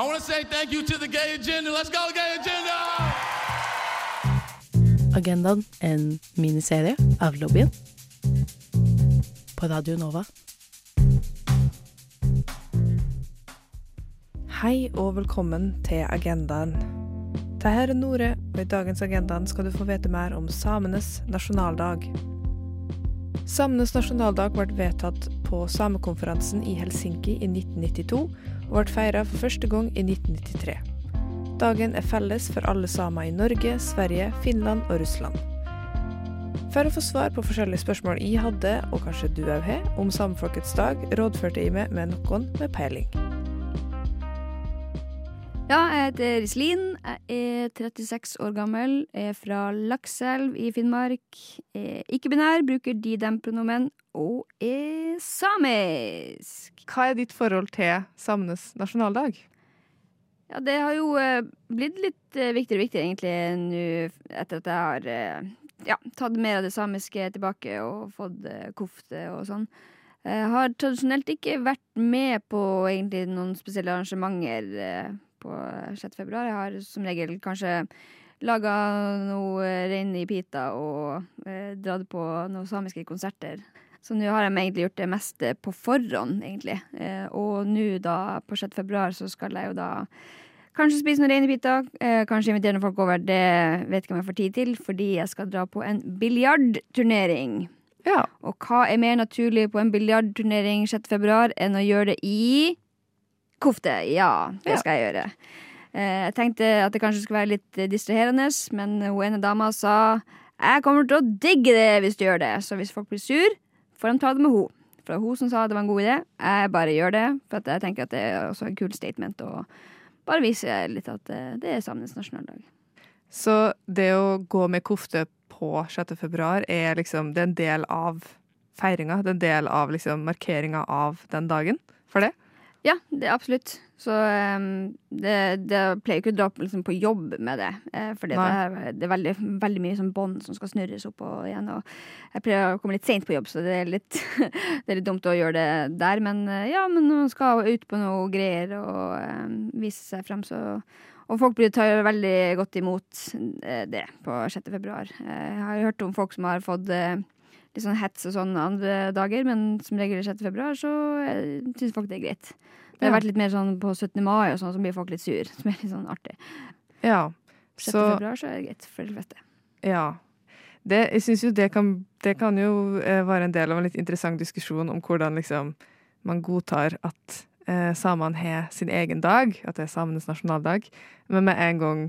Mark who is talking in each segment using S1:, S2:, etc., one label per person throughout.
S1: I want to say thank you to the gay agenda. Let's go, gay agenda!
S2: Agendaen, en miniserie av lobbyen. På Radio Nova.
S3: Hei og velkommen til Agendaen. Dette er Nore, og i dagens Agendaen skal du få vite mer om samenes nasjonaldag. Samenes nasjonaldag ble vedtatt på samekonferansen i Helsinki i 1992, og ble feira for første gang i 1993. Dagen er felles for alle samer i Norge, Sverige, Finland og Russland. For å få svar på forskjellige spørsmål jeg hadde, og kanskje du òg har, om samefolkets dag, rådførte jeg meg med noen med peiling.
S4: Ja, jeg heter Iselin. Jeg er 36 år gammel, er fra Lakselv i Finnmark. Ikke-binær, bruker de-dem-pronomen og er samisk.
S3: Hva er ditt forhold til samenes nasjonaldag?
S4: Ja, det har jo eh, blitt litt eh, viktigere og viktigere egentlig nå etter at jeg har eh, ja, tatt mer av det samiske tilbake og fått kofte og sånn. Jeg har tradisjonelt ikke vært med på egentlig noen spesielle arrangementer på 6. februar. Jeg har som regel kanskje laga noe rein i pita og eh, dratt på noen samiske konserter. Så nå har jeg egentlig gjort det meste på forhånd, egentlig. Eh, og nå da, på 6. februar, så skal jeg jo da kanskje spise noen rein i pita. Eh, kanskje invitere noen folk over. Det vet ikke om jeg får tid til, fordi jeg skal dra på en biljardturnering.
S3: Ja.
S4: Og hva er mer naturlig på en biljardturnering 6. februar enn å gjøre det i kofte? Ja, det skal jeg gjøre. Eh, Jeg tenkte at det kanskje skulle være litt distraherende, men hun ene dama sa jeg kommer til å digge det hvis du gjør det. Så hvis folk blir sur, får de ta det med henne. For det var hun som sa det var en god idé. Jeg bare gjør det, for jeg tenker at det er også en kul statement. å bare vise litt at eh, det er samenes nasjonaldag.
S3: Så det å gå med kofte på 6. februar er liksom det er en del av feiringa? Det er en del av liksom markeringa av den dagen for det?
S4: Ja, det er absolutt. Så um, det, det pleier ikke å dra på, liksom, på jobb med det. Eh, for det, det er veldig, veldig mye sånn bånd som skal snurres opp og igjen. Og jeg pleier å komme litt seint på jobb, så det er litt, det er litt dumt å gjøre det der. Men eh, ja, men når man skal ut på noe greier og um, vise seg frem, så Og folk blir tar veldig godt imot eh, det på 6. februar. Eh, Jeg har hørt om folk som har fått litt sånn hets og sånn andre dager, men som regel 6. februar så eh, syns folk det er greit. Det har vært litt mer sånn på 17. mai og sånn, så blir folk litt sur. Som er litt sånn artig.
S3: Ja.
S4: 6. Februar så er det greit for de fleste.
S3: ja. Det, jeg syns jo det kan, det kan jo eh, være en del av en litt interessant diskusjon om hvordan liksom man godtar at eh, samene har sin egen dag, at det er samenes nasjonaldag, men med en gang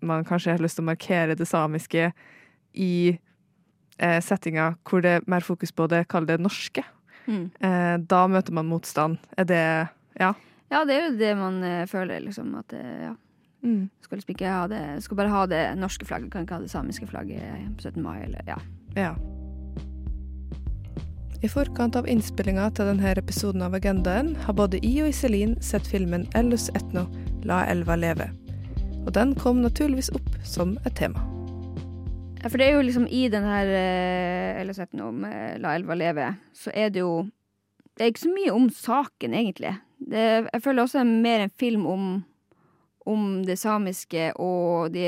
S3: man kanskje har lyst til å markere det samiske i eh, settinga hvor det er mer fokus på det, kall det norske,
S4: Mm.
S3: eh, da møter man motstand. Er det Ja.
S4: Ja, det er jo det man eh, føler, liksom. At eh, ja,
S3: Mm.
S4: skal liksom ikke ha det Skal bare ha det norske flagget, kan ikke ha det samiske flagget på 17. mai, eller ja.
S3: Ja. I forkant av innspillinga til denne episoden av Agendaen har både I og Iselin sett filmen Ellus Etno La elva leve. Og den kom naturligvis opp som et tema.
S4: Ja, For det er jo liksom i den her eh, noe om eh, La elva leve, så er det jo Det er ikke så mye om saken, egentlig. Det, jeg føler også det er mer en film om, om det samiske og de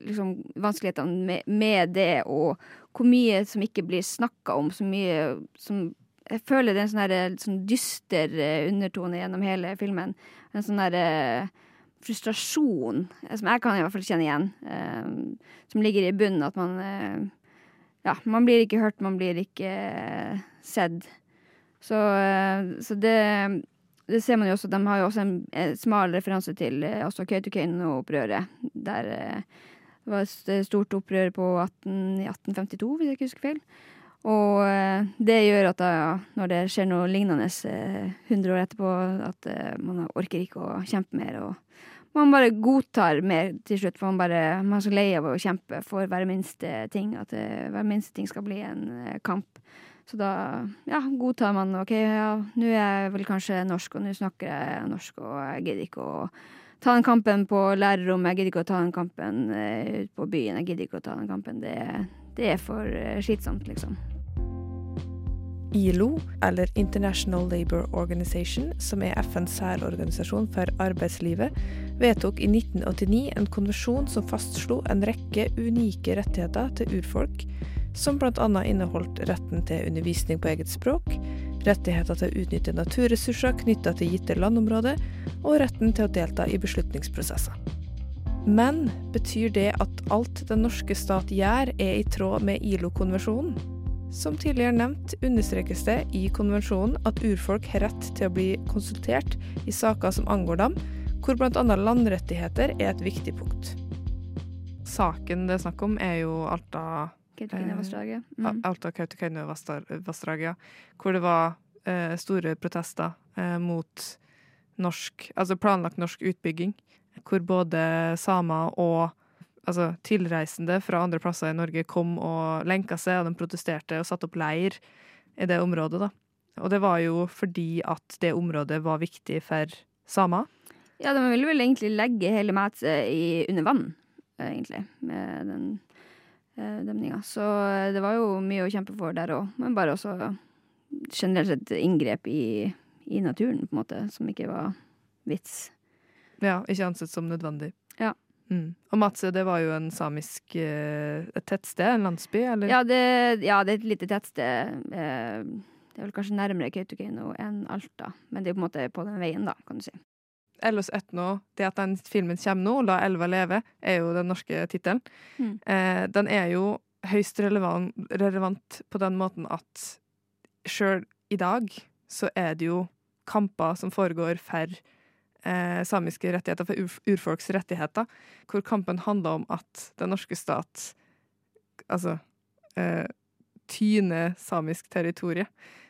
S4: liksom, vanskelighetene med, med det, og hvor mye som ikke blir snakka om. Så mye som Jeg føler det er en sånn sånn dyster eh, undertone gjennom hele filmen. En sånn derre frustrasjon, eh, som jeg kan i hvert fall kjenne igjen, eh, som ligger i bunnen. At man eh, Ja, man blir ikke hørt, man blir ikke eh, sett. Så, eh, så det det ser man jo også, De har jo også en, eh, smal referanse til eh, også Kautokeino-opprøret. Der det var et stort opprør på 18, i 1852, hvis jeg ikke husker feil. Og eh, det gjør at da, når det skjer noe lignende eh, 100 år etterpå, at eh, man orker ikke å kjempe mer. og man bare godtar mer til slutt, for man, bare, man er så lei av å kjempe for hver minste ting. At eh, hver minste ting skal bli en eh, kamp. Så da ja, godtar man OK, ja, nå er jeg vel kanskje norsk, og nå snakker jeg norsk, og jeg gidder ikke å ta den kampen på lærerrommet, jeg gidder ikke å ta den kampen ute på byen, jeg gidder ikke å ta den kampen. Det, det er for eh, slitsomt, liksom.
S3: ILO, eller International Labour Organization, som er FNs særorganisasjon for arbeidslivet, vedtok i 1989 en konvensjon som fastslo en rekke unike rettigheter til urfolk, som bl.a. inneholdt retten til undervisning på eget språk, rettigheter til å utnytte naturressurser knytta til gitte landområder, og retten til å delta i beslutningsprosesser. Men betyr det at alt den norske stat gjør, er i tråd med ILO-konvensjonen? Som tidligere nevnt understrekes det i konvensjonen at urfolk har rett til å bli konsultert i saker som angår dem, hvor bl.a. landrettigheter er et viktig punkt. Saken det er snakk om, er jo Alta
S4: Kautokeinovassdraget.
S3: mm.
S4: Mm.
S3: Alta-Kautokeino-vassdraget, ja, hvor det var eh, store protester eh, mot norsk, altså planlagt norsk utbygging, hvor både samer og altså, tilreisende fra andre plasser i Norge kom og lenka seg, og de protesterte og satte opp leir i det området. da. Og det var jo fordi at det området var viktig for samer.
S4: Ja, de ville vel egentlig legge hele Mætse under vann, eh, egentlig, med den eh, demninga. Så eh, det var jo mye å kjempe for der òg, men bare også generelt sett inngrep i, i naturen, på en måte, som ikke var vits.
S3: Ja, ikke ansett som nødvendig.
S4: Ja.
S3: Mm. Og Matse, det var jo en samisk eh, et tettsted, en landsby, eller?
S4: Ja, det, ja, det er et lite tettsted. Eh, det er vel kanskje nærmere Kautokeino enn Alta, men det er på en måte på den veien, da, kan du si.
S3: Ellos Etno, det at den filmen kommer nå, La elva leve, er jo den norske tittelen.
S4: Mm.
S3: Eh, den er jo høyst relevant, relevant på den måten at sjøl i dag så er det jo kamper som foregår for eh, samiske rettigheter, for ur, urfolks rettigheter, hvor kampen handler om at den norske stat altså eh, tyner samisk territorie.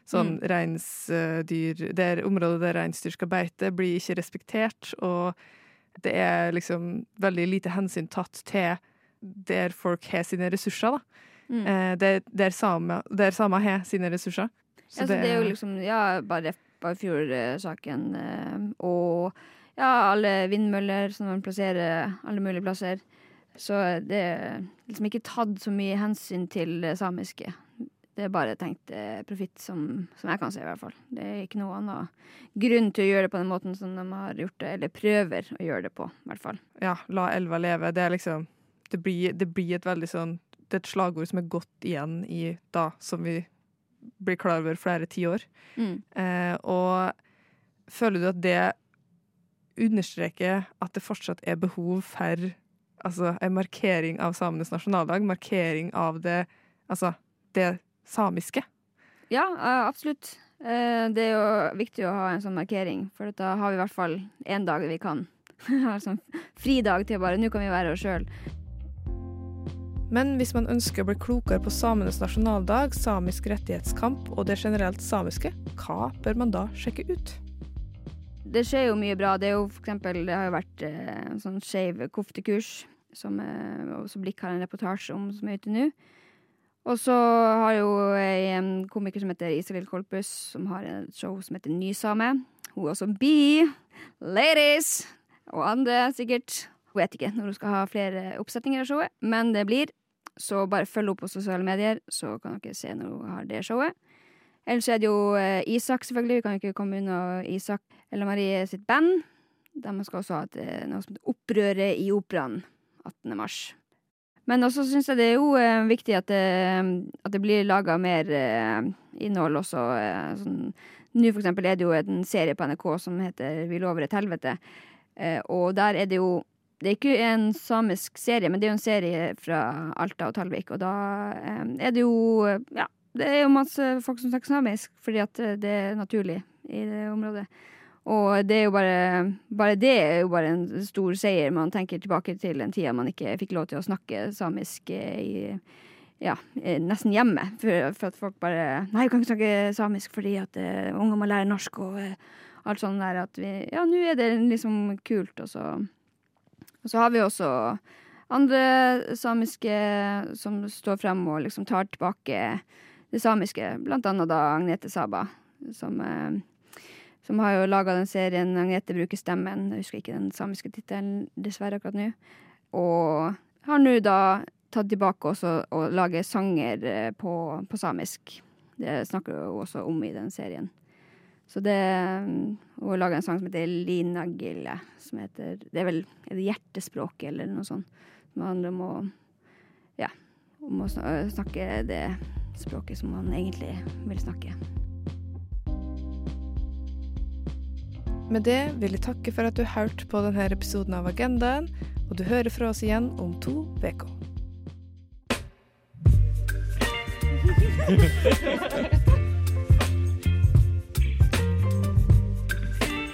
S3: Sånn
S4: Mm.
S3: reinsdyr er området der reinsdyr skal beite, blir ikke respektert, og det er liksom veldig lite hensyn tatt til der folk har sine ressurser, da.
S4: Mm.
S3: Eh, der, der samer har sine ressurser.
S4: Ja, så det er jo liksom, ja, bare Barfjord-saken, eh, og ja, alle vindmøller som man plasserer alle mulige plasser. Så det er liksom ikke tatt så mye hensyn til det samiske. Det er bare tenkt eh, profitt, som, som jeg kan se, i hvert fall. Det er ikke noen annen grunn til å gjøre det på den måten som de har gjort det, eller prøver å gjøre det på, i hvert fall.
S3: Ja, la elva leve. Det er liksom Det blir, det blir et veldig sånn Det er et slagord som er gått igjen i da, som vi blir klar over flere tiår.
S4: Mm.
S3: Eh, og føler du at det understreker at det fortsatt er behov for altså, en markering av samenes nasjonaldag? Markering av det, altså, det samiske?
S4: Ja, eh, absolutt. Eh, Det er jo viktig å ha en sånn markering, for da har vi i hvert fall én dag vi kan ha sånn fridag til å bare Nå kan vi være oss sjøl.
S3: Men hvis man ønsker å bli klokere på samenes nasjonaldag, samisk rettighetskamp og det generelt samiske, hva bør man da sjekke ut?
S4: Det skjer jo mye bra. Det er jo for eksempel Det har jo vært eh, sånn skeiv koftekurs, som eh, også Blikk har en reportasje om, som er ute nå. Og så har jo en komiker som heter Isalill Kolpus, som har et show som heter Nysame. Hun er også bi. Ladies! Og andre, sikkert. Hun vet ikke når hun skal ha flere oppsetninger av showet, men det blir. Så bare følg opp på sosiale medier, så kan dere se når hun har det showet. Ellers er det jo eh, Isak, selvfølgelig. Vi kan jo ikke komme unna Isak eller Marie sitt band. De skal også ha et, eh, noe som heter Opprøret i operaen 18. mars. Men også syns jeg det er jo eh, viktig at det, at det blir laga mer innhold også. Eh, sånn. Nå for eksempel er det jo en serie på NRK som heter Vi lover et helvete. Og der er det jo Det er ikke en samisk serie, men det er jo en serie fra Alta og Talvik. Og da eh, er det jo Ja, det er jo masse folk som snakker samisk, fordi at eh, det er naturlig i det området. Og det er jo bare Bare det er jo bare en stor seier. Man tenker tilbake til den tida man ikke fikk lov til å snakke samisk eh, i ja, nesten hjemme. For, for at folk bare Nei, vi kan ikke snakke samisk fordi at uh, unger må lære norsk og uh, alt sånt der. At vi Ja, nå er det liksom kult, og så Og så har vi også andre samiske som står frem og liksom tar tilbake det samiske. Blant annet da Agnete Saba, som eh, som har jo laga den serien 'Agnete bruker stemmen'. Jeg husker ikke den samiske tittelen, dessverre, akkurat nå. Og har nå da tatt tilbake også og lager sanger eh, på, på samisk. Det snakker hun også om i den serien. Så det Hun har laga en sang som heter Lina Gille, som heter Det er vel er det hjertespråket, eller noe sånt. Som handler om å Ja, om å snakke det språket som man egentlig vil snakke.
S3: Med det vil jeg takke for at du hørte på denne episoden av Agendaen, og du hører fra oss igjen om to uker.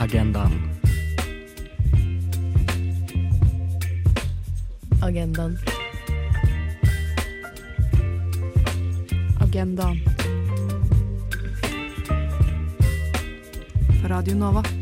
S1: Agendaen.
S2: Agendaen.
S3: Agendaen. På Radio Nova.